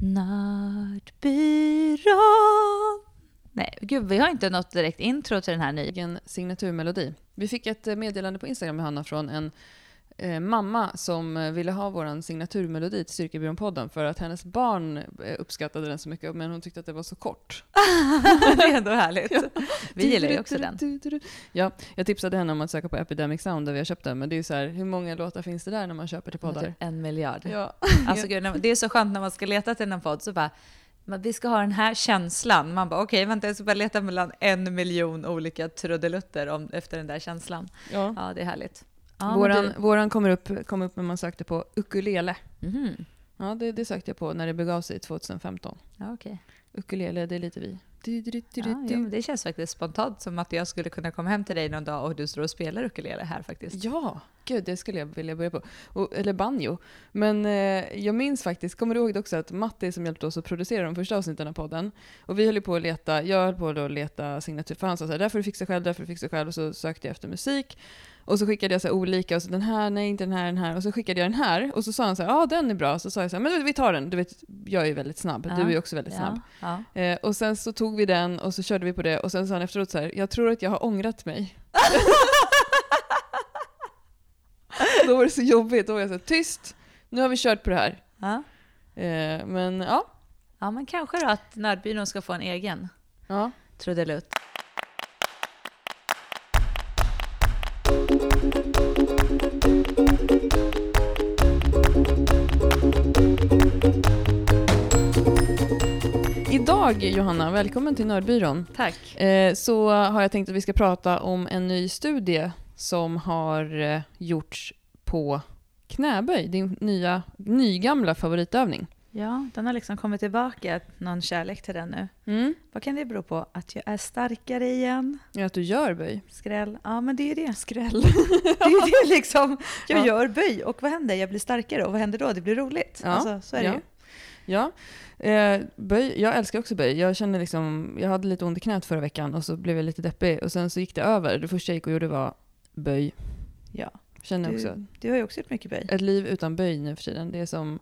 Nördbyrån. Nej, gud, vi har inte något direkt intro till den här nya. egen signaturmelodi. Vi fick ett meddelande på Instagram med Hanna från en eh, mamma som eh, ville ha vår signaturmelodi till Styrkebyrån-podden för att hennes barn eh, uppskattade den så mycket men hon tyckte att det var så kort. det är ändå härligt. Vi gillar ju också den. Ja, jag tipsade henne om att söka på Epidemic Sound där vi har köpt den men det är ju så här, hur många låtar finns det där när man köper till poddar? Typ En miljard. Ja. Alltså, gud, det är så skönt när man ska leta till en podd så bara men vi ska ha den här känslan. Man bara okej, vänta jag ska bara leta mellan en miljon olika trudelutter om, efter den där känslan. ja. Ja, det är härligt. Ja, våran, men våran kommer upp, kom upp när man sökte på ukulele. du, Mhm. Ja, det, det sökte jag på när det begav sig 2015. Ja, okej. Ukulele, det är lite vi. Du, du, du, du, Ja, du. ja, det känns faktiskt spontant som att jag skulle kunna komma hem till dig någon dag och du står och spelar ukulele här faktiskt. Ja, gud det skulle jag vilja börja på. Och, eller banjo. Men eh, jag minns faktiskt, kommer du ihåg det också att Matti som hjälpte oss att producera de första avsnitten av podden, och vi höll på att leta, jag höll på att leta signatur, för han sa såhär, där får du fixa själv, där får du fixa själv, och så sökte jag efter musik. Och så skickade jag så olika, och så den här, nej inte den här, den här, och så skickade jag den här, och så sa han så ja ah, den är bra, så sa jag så här, men vi tar den, du vet, jag är ju väldigt snabb, Ja. du är också väldigt snabb. Ja, ja. Eh, och sen så tog vi den och så körde vi på det och sen sa han efteråt så här, jag tror att jag har ångrat mig. Då var det så jobbigt, då var jag så här, tyst, nu har vi kört på det här. Ja. Eh, men ja, ja, men kanske då att Nördbyrån ska få en egen ja. trudelutt. Idag Johanna, välkommen till Nördbyrån. Tack. Eh, så har jag tänkt att vi ska prata om en ny studie som har eh, gjorts på knäböj, din nya, nygamla favoritövning. Ja, den har liksom kommit tillbaka, någon kärlek till den nu. Mm. Vad kan det bero på? Att jag är starkare igen? Ja, att du gör böj. Skräll? Ja, men det är ju det. Skräll. Det är ju det liksom. Jag Ja. gör böj och vad händer? Jag blir starkare och vad händer då? Det blir roligt. Ja, Alltså, så är det ja. ju. Ja, eh, böj, jag älskar också böj. Jag känner liksom, jag hade lite ont i knät förra veckan och så blev jag lite deppig och sen så gick det över. Det första jag gick och gjorde var böj. Ja. Känner också. Du, du har ju också gjort mycket böj. Ett liv utan böj nu för tiden, det är som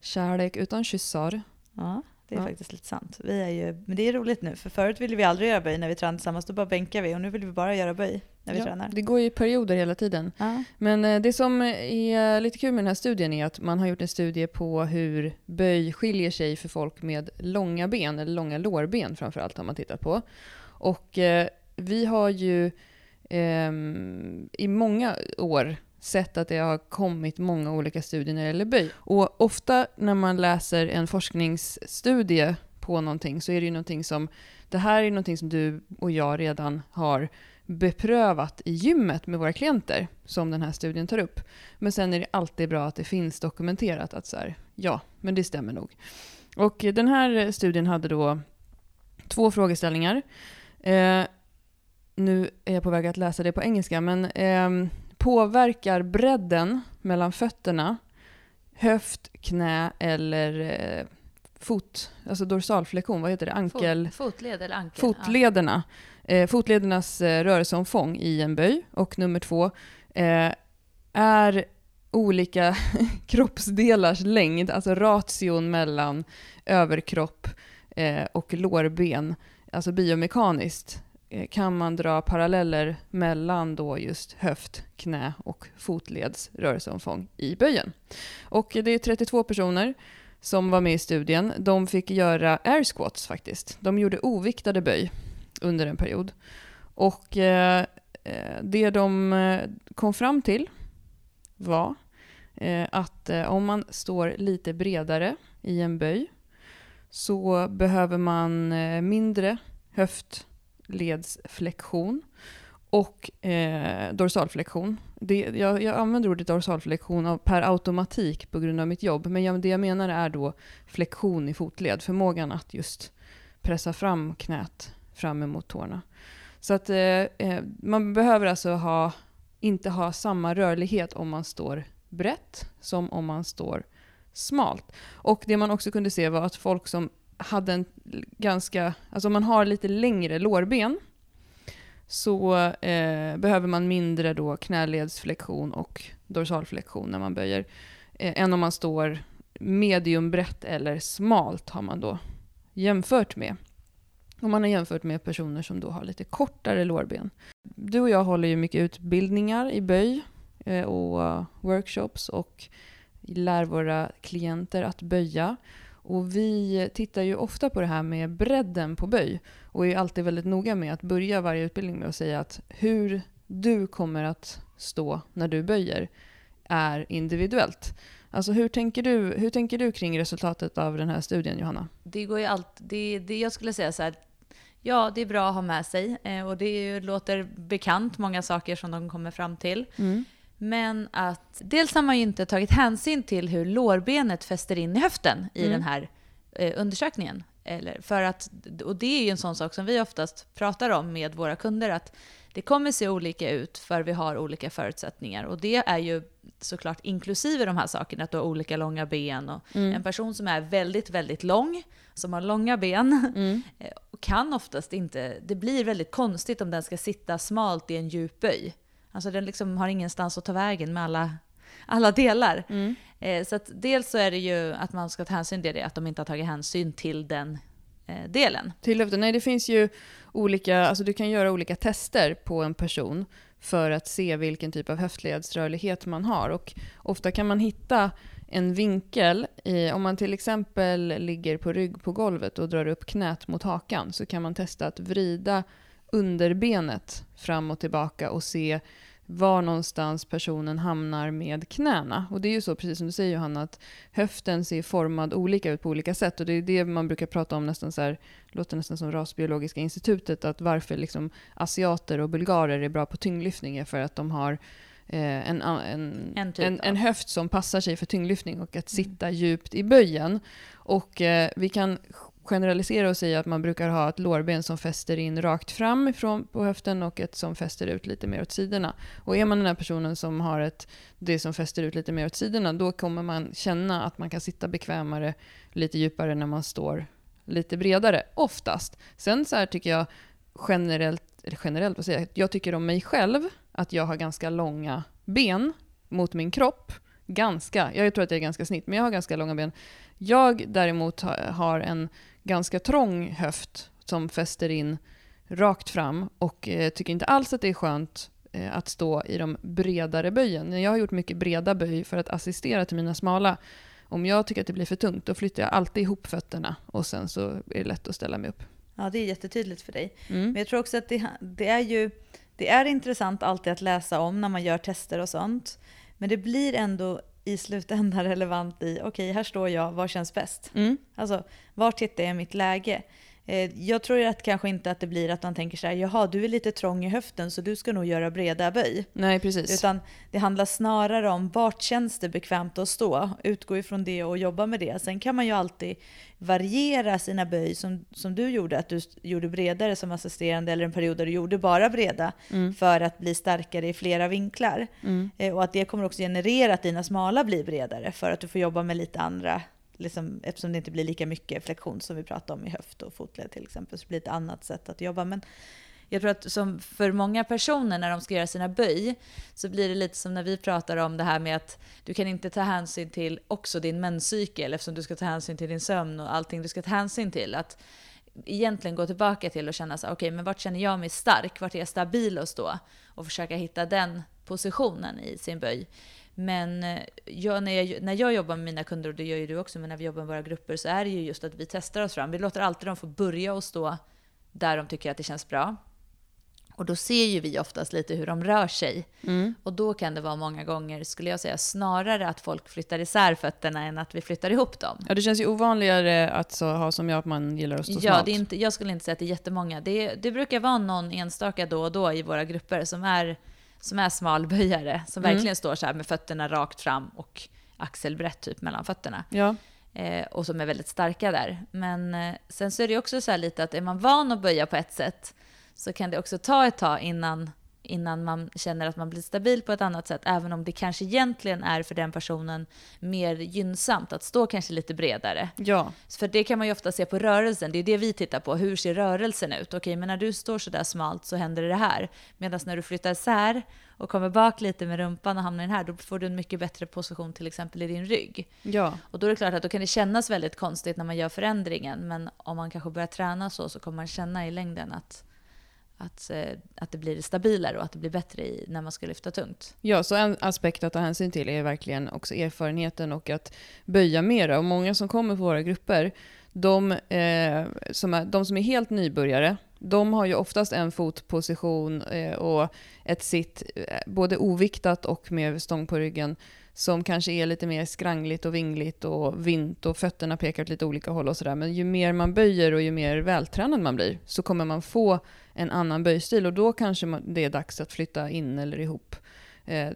kärlek utan kyssar. Ja, det är Ja. faktiskt lite sant. Vi är ju, men det är roligt nu, för förut ville vi aldrig göra böj när vi tränade tillsammans. Då bara bänkar vi och nu vill vi bara göra böj när vi Ja, tränar. Det går ju i perioder hela tiden. Ja. Men eh, det som är lite kul med den här studien är att man har gjort en studie på hur böj skiljer sig för folk med långa ben, eller långa lårben framförallt har man tittat på. Och eh, vi har ju eh, i många år sett att det har kommit många olika studier när det gäller böj. Och ofta när man läser en forskningsstudie på någonting så är det ju någonting som, det här är någonting som du och jag redan har beprövat i gymmet med våra klienter, som den här studien tar upp. Men sen är det alltid bra att det finns dokumenterat att så här, ja, men det stämmer nog. Och den här studien hade då två frågeställningar. Eh, nu är jag på väg att läsa det på engelska, men ehm, påverkar bredden mellan fötterna höft, knä eller eh, fot, alltså dorsalflexion, vad heter det, ankel... Fot, fotled eller ankel? Fotlederna. Eh, fotledernas eh, rörelseomfång i en böj. Och nummer två eh, är olika kroppsdelars längd, alltså ration mellan överkropp eh, och lårben, alltså biomekaniskt, eh, Eh, kan man dra paralleller mellan då just höft, knä och fotleds rörelseomfång i böjen. Och det är 32 personer som var med i studien. De fick göra air squats faktiskt. De gjorde oviktade böj under en period. Och eh, eh det de eh, kom fram till var eh, att om man står lite bredare i en böj så behöver man mindre höft höftledsflexion och eh, dorsalflexion. Det, jag, jag använder ordet dorsalflexion av, per automatik på grund av mitt jobb, men jag, det jag menar är då flexion i fotled, förmågan att just pressa fram knät fram emot tårna. Så att eh, eh, man behöver alltså ha, inte ha samma rörlighet om man står brett som om man står smalt. Och det man också kunde se var att folk som hade en ganska, alltså om man har lite längre lårben så eh, behöver man mindre då knäledsflexion och dorsalflexion när man böjer, eh, än om man står mediumbrett eller smalt har man då jämfört med. Och man har jämfört med personer som då har lite kortare lårben. Du och jag håller ju mycket utbildningar i böj eh, och workshops och lär våra klienter att böja. Och vi tittar ju ofta på det här med bredden på böj och är alltid väldigt noga med att börja varje utbildning med att säga att hur du kommer att stå när du böjer är individuellt. Alltså hur tänker du, hur tänker du kring resultatet av den här studien, Johanna? Det går ju allt, det, det jag skulle säga så här, ja det är bra att ha med sig eh, och det låter bekant, många saker som de kommer fram till. Mm. Men att dels har man ju inte tagit hänsyn till hur lårbenet fäster in i höften i Mm. den här eh, undersökningen. Eller för att, och det är ju en sån sak som vi oftast pratar om med våra kunder, att det kommer se olika ut för vi har olika förutsättningar. Och det är ju såklart inklusive de här sakerna, att du har olika långa ben. Och Mm. En person som är väldigt, väldigt lång, som har långa ben, Mm. eh, kan oftast inte, det blir väldigt konstigt om den ska sitta smalt i en djup böj. Alltså den liksom har ingenstans att ta vägen med alla, alla delar. Mm. Eh, så dels så är det ju att man ska ta hänsyn till det, att de inte har tagit hänsyn till den eh, delen. Till löften. Nej, det finns ju olika, alltså du kan göra olika tester på en person för att se vilken typ av höftledsrörlighet man har. Och ofta kan man hitta en vinkel, i, om man till exempel ligger på rygg på golvet och drar upp knät mot hakan, så kan man testa att vrida underbenet fram och tillbaka och se var någonstans personen hamnar med knäna. Och det är ju så, precis som du säger Johanna, att höften ser formad olika ut på olika sätt. Och det är det man brukar prata om nästan så här, låter nästan som Rasbiologiska institutet, att varför liksom asiater och bulgarer är bra på tyngdlyftning är för att de har eh, en, en, En typ en, en höft som passar sig för tyngdlyftning och att sitta djupt i böjen. Och eh, vi kan generalisera och säga att man brukar ha ett lårben som fäster in rakt fram ifrån på höften och ett som fäster ut lite mer åt sidorna. Och är man den här personen som har ett, det som fäster ut lite mer åt sidorna, då kommer man känna att man kan sitta bekvämare, lite djupare när man står lite bredare, oftast. Sen så här tycker jag generellt, eller generellt vad säger jag, jag tycker om mig själv att jag har ganska långa ben mot min kropp. Ganska, jag tror att jag är ganska snitt, men jag har ganska långa ben. Jag däremot har en ganska trång höft som fäster in rakt fram och eh, tycker inte alls att det är skönt eh, att stå i de bredare böjen. Jag har gjort mycket breda böj för att assistera till mina smala, om jag tycker att det blir för tungt, då flyttar jag alltid ihop fötterna och sen så är det lätt att ställa mig upp. Ja, det är jättetydligt för dig. Mm. Men jag tror också att det, det är ju det är intressant alltid att läsa om när man gör tester och sånt. Men det blir ändå i slutändan relevant i, okej, här står jag, vad känns bäst? Mm. Alltså, var tittar jag i mitt läge? Eh, Jag tror att kanske inte att det blir att man tänker så här, jaha, du är lite trång i höften så du ska nog göra breda böj. Nej, precis. Utan det handlar snarare om vart känns det bekvämt att stå? Utgå ifrån det och jobba med det. Sen kan man ju alltid variera sina böj som, som du gjorde, att du gjorde bredare som assisterande eller en period där du gjorde bara breda Mm. för att bli starkare i flera vinklar. Mm. Eh, och att det kommer också generera att dina smala blir bredare för att du får jobba med lite andra, liksom, eftersom det inte blir lika mycket flexion som vi pratade om i höft och fotled till exempel, så blir det ett annat sätt att jobba. Men jag tror att som för många personer när de ska göra sina böj så blir det lite som när vi pratar om det här med att du kan inte ta hänsyn till också din menscykel eftersom du ska ta hänsyn till din sömn och allting du ska ta hänsyn till. Att egentligen gå tillbaka till och känna så okej okej men vart känner jag mig stark? Vart är jag stabil att stå? Och försöka hitta den positionen i sin böj. Men eh, jag, när, jag, när jag jobbar med mina kunder, och det gör ju du också, men när vi jobbar med våra grupper så är det ju just att vi testar oss fram. Vi låter alltid dem få börja och stå där de tycker att det känns bra. Och då ser ju vi oftast lite hur de rör sig. Mm. Och då kan det vara många gånger, skulle jag säga, snarare att folk flyttar isär fötterna än att vi flyttar ihop dem. Ja, det känns ju ovanligare att så, ha som jag, att man gillar att stå Ja, smalt. det är inte, jag skulle inte säga att det är jättemånga. Det, det brukar vara någon enstaka då och då i våra grupper som är, som är smalböjare, som Mm. verkligen står så här med fötterna rakt fram och axelbrett typ mellan fötterna. Ja. Eh, och som är väldigt starka där. Men eh, sen så är det också så här lite att är man van att böja på ett sätt så kan det också ta ett tag innan innan man känner att man blir stabil på ett annat sätt, även om det kanske egentligen är för den personen mer gynnsamt att stå kanske lite bredare. Ja. För det kan man ju ofta se på rörelsen, det är det vi tittar på, hur ser rörelsen ut? Okej, men när du står sådär smalt så händer det här. Medan när du flyttar isär och kommer bak lite med rumpan och hamnar in här, då får du en mycket bättre position till exempel i din rygg. Ja. Och då är det klart att då kan det kännas väldigt konstigt när man gör förändringen, men om man kanske börjar träna så, så kommer man känna i längden att att, eh, att det blir stabilare och att det blir bättre i, när man ska lyfta tungt. Ja, så en aspekt att ta hänsyn till är verkligen också erfarenheten och att böja mera. Och många som kommer på våra grupper, de, eh, som är, de som är helt nybörjare, de har ju oftast en fotposition eh, och ett sitt, eh, både oviktat och med stång på ryggen, som kanske är lite mer skrangligt och vingligt och vint och fötterna pekar åt lite olika håll och sådär. Men ju mer man böjer och ju mer vältränad man blir så kommer man få en annan böjstil och då kanske det är dags att flytta in eller ihop. Eh,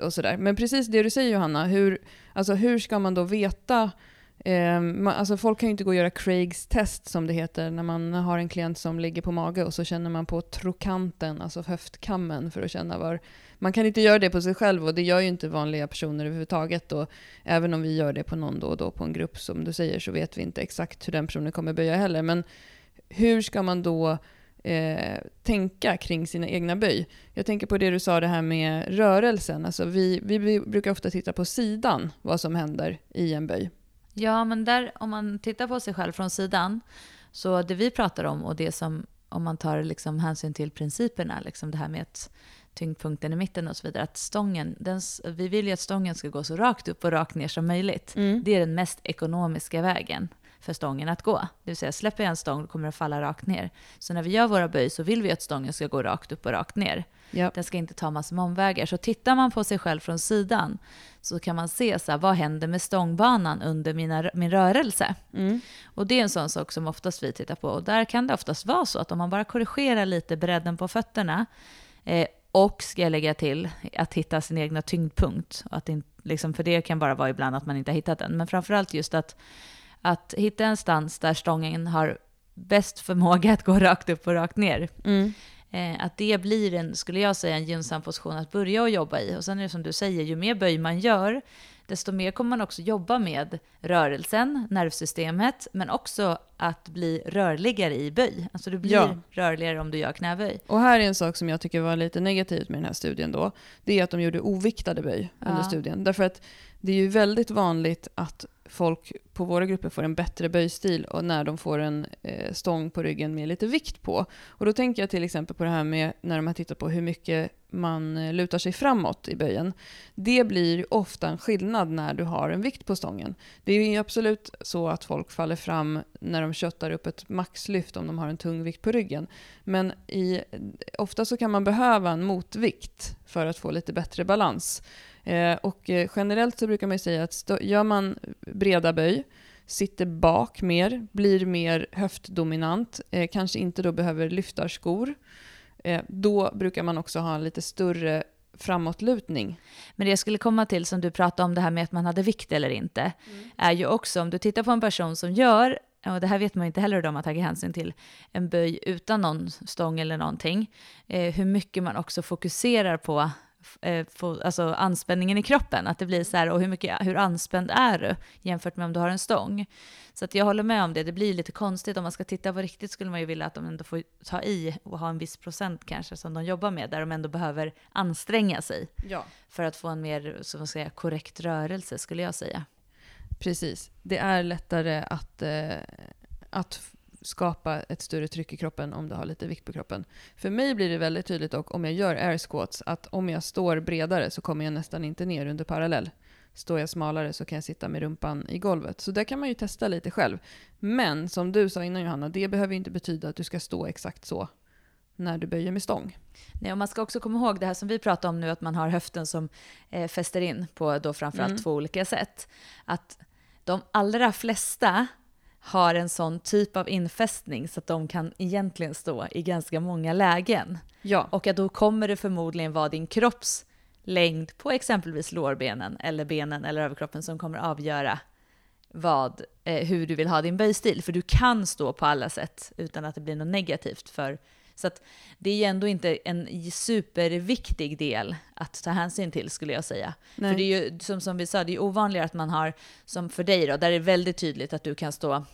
och sådär. Men precis det du säger Johanna, hur, alltså hur ska man då veta Ehm, alltså folk kan ju inte gå och göra Craigs test som det heter när man har en klient som ligger på mage och så känner man på trokanten, alltså höftkammen för att känna var... Man kan inte göra det på sig själv och det gör ju inte vanliga personer överhuvudtaget. Och även om vi gör det på någon då och då på en grupp som du säger så vet vi inte exakt hur den personen kommer böja heller. Men hur ska man då eh, tänka kring sina egna böj. Jag tänker på det du sa det här med rörelsen. Alltså vi, vi brukar ofta titta på sidan vad som händer i en böj. Ja, men där om man tittar på sig själv från sidan, så det vi pratar om och det som, om man tar liksom hänsyn till principerna, liksom det här med att tyngdpunkten i mitten och så vidare, att stången, den, vi vill ju att stången ska gå så rakt upp och rakt ner som möjligt. Mm. Det är den mest ekonomiska vägen för stången att gå. Det vill säga, släpper jag en stång kommer den falla rakt ner. Så när vi gör våra böj så vill vi att stången ska gå rakt upp och rakt ner. Yep. Den ska inte ta massor med omvägar. Så tittar man på sig själv från sidan så kan man se så här, vad händer med stångbanan under mina, min rörelse. Mm. Och det är en sån sak som oftast vi tittar på. Och där kan det oftast vara så att om man bara korrigerar lite bredden på fötterna eh, och, ska jag lägga till, att hitta sin egna tyngdpunkt. Att in, liksom, för det kan bara vara ibland att man inte har hittat den. Men framförallt just att att hitta en stans där stången har bäst förmåga att gå rakt upp och rakt ner. Mm. Eh, att det blir, en, skulle jag säga, en gynnsam position att börja och jobba i. Och sen är det som du säger, ju mer böj man gör, desto mer kommer man också jobba med rörelsen, nervsystemet, men också att bli rörligare i böj. Alltså du blir ja. rörligare om du gör knäböj. Och här är en sak som jag tycker var lite negativt med den här studien då. Det är att de gjorde oviktade böj ja. under studien. Därför att det är ju väldigt vanligt att folk på våra grupper får en bättre böjstil och när de får en eh, stång på ryggen med lite vikt på. Och då tänker jag till exempel på det här med när de har tittat på hur mycket man eh, lutar sig framåt i böjen. Det blir ofta en skillnad när du har en vikt på stången. Det är ju absolut så att folk faller fram när de köttar upp ett maxlyft om de har en tung vikt på ryggen. Men i, ofta så kan man behöva en motvikt för att få lite bättre balans. Eh, och eh, generellt så brukar man säga att gör man breda böj, sitter bak mer, blir mer höftdominant, eh, kanske inte då behöver lyftarskor, då brukar man också ha en lite större framåtlutning. Men det jag skulle komma till, som du pratade om, det här med att man hade vikt eller inte, mm. är ju också om du tittar på en person som gör och det här vet man inte heller hur de har tagit hänsyn till, en böj utan någon stång eller någonting, eh, hur mycket man också fokuserar på eh, få, alltså anspänningen i kroppen. Att det blir så här, och hur, mycket, hur anspänd är du jämfört med om du har en stång? Så att jag håller med om det. Det blir lite konstigt. Om man ska titta på riktigt skulle man ju vilja att de ändå får ta i och ha en viss procent kanske som de jobbar med, där de ändå behöver anstränga sig ja. för att få en mer så man säga, korrekt rörelse, skulle jag säga. Precis. Det är lättare att, eh, att skapa ett större tryck i kroppen om du har lite vikt på kroppen. För mig blir det väldigt tydligt och om jag gör air squats att om jag står bredare så kommer jag nästan inte ner under parallell. Står jag smalare så kan jag sitta med rumpan i golvet. Så där kan man ju testa lite själv. Men som du sa innan Johanna, det behöver inte betyda att du ska stå exakt så när du böjer med stång. Nej, och man ska också komma ihåg det här som vi pratar om nu, att man har höften som eh, fäster in på då framförallt mm. två olika sätt. Att de allra flesta har en sån typ av infästning så att de kan egentligen stå i ganska många lägen. Ja. Och att då kommer det förmodligen vara din kropps längd på exempelvis lårbenen eller benen eller överkroppen som kommer avgöra vad, eh, hur du vill ha din böjstil. För du kan stå på alla sätt utan att det blir något negativt för Så att det är ju ändå inte en superviktig del att ta hänsyn till skulle jag säga. Nej. För det är ju som, som vi sa, det är ovanligare att man har, som för dig då, där är det väldigt tydligt att du kan stå,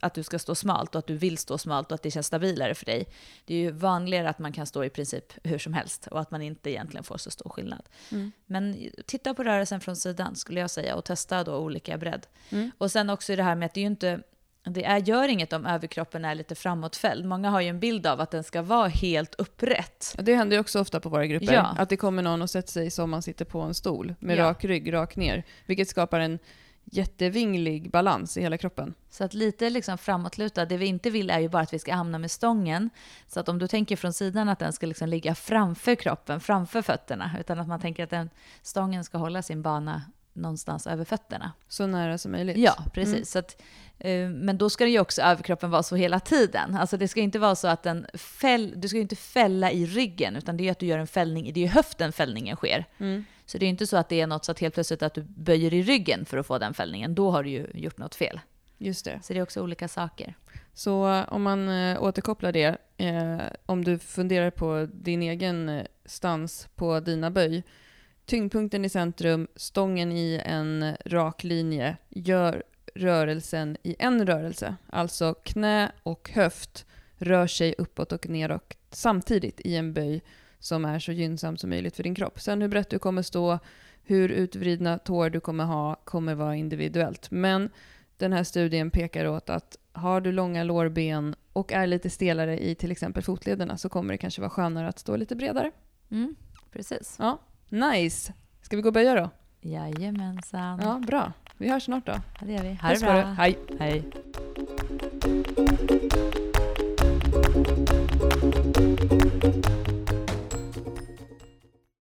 att du ska stå smalt och att du vill stå smalt och att det känns stabilare för dig. Det är ju vanligare att man kan stå i princip hur som helst och att man inte egentligen får så stor skillnad. Mm. Men titta på rörelsen från sidan skulle jag säga och testa då olika bredd. Mm. Och sen också det här med att det är ju inte det är, gör inget om överkroppen är lite framåtfälld. Många har ju en bild av att den ska vara helt upprätt. Det händer ju också ofta på våra grupper, Ja. att det kommer någon och sätter sig som man sitter på en stol med Ja. rak rygg, rak ner, vilket skapar en jättevinglig balans i hela kroppen. Så att lite liksom framåtlutad. Det vi inte vill är ju bara att vi ska hamna med stången. Så att om du tänker från sidan att den ska liksom ligga framför kroppen, framför fötterna, utan att man tänker att den stången ska hålla sin bana någonstans över fötterna. Så nära som möjligt. Ja, precis. Mm. Så att, eh, men då ska det ju också överkroppen vara så hela tiden. Alltså det ska inte vara så att den fäll, du ska ju inte fälla i ryggen, utan det är ju att du gör en fällning, det är ju höften fällningen sker. Mm. Så det är ju inte så att det är något så att helt plötsligt att du böjer i ryggen för att få den fällningen. Då har du ju gjort något fel. Just det. Så det är också olika saker. Så om man eh, återkopplar det, eh, om du funderar på din egen eh, stans på dina böj, tyngdpunkten i centrum, stången i en rak linje, gör rörelsen i en rörelse. Alltså knä och höft rör sig uppåt och neråt samtidigt i en böj som är så gynnsam som möjligt för din kropp. Sen hur brett du kommer stå, hur utvridna tår du kommer ha, kommer vara individuellt. Men den här studien pekar åt att har du långa lårben och är lite stelare i till exempel fotlederna så kommer det kanske vara skönare att stå lite bredare. Mm, precis. Ja, nice! Ska vi gå och böja då? Jajamensan. Ja, bra. Vi hörs snart då. Ja, det gör vi. Ha det bra. dig. Hej! Hej.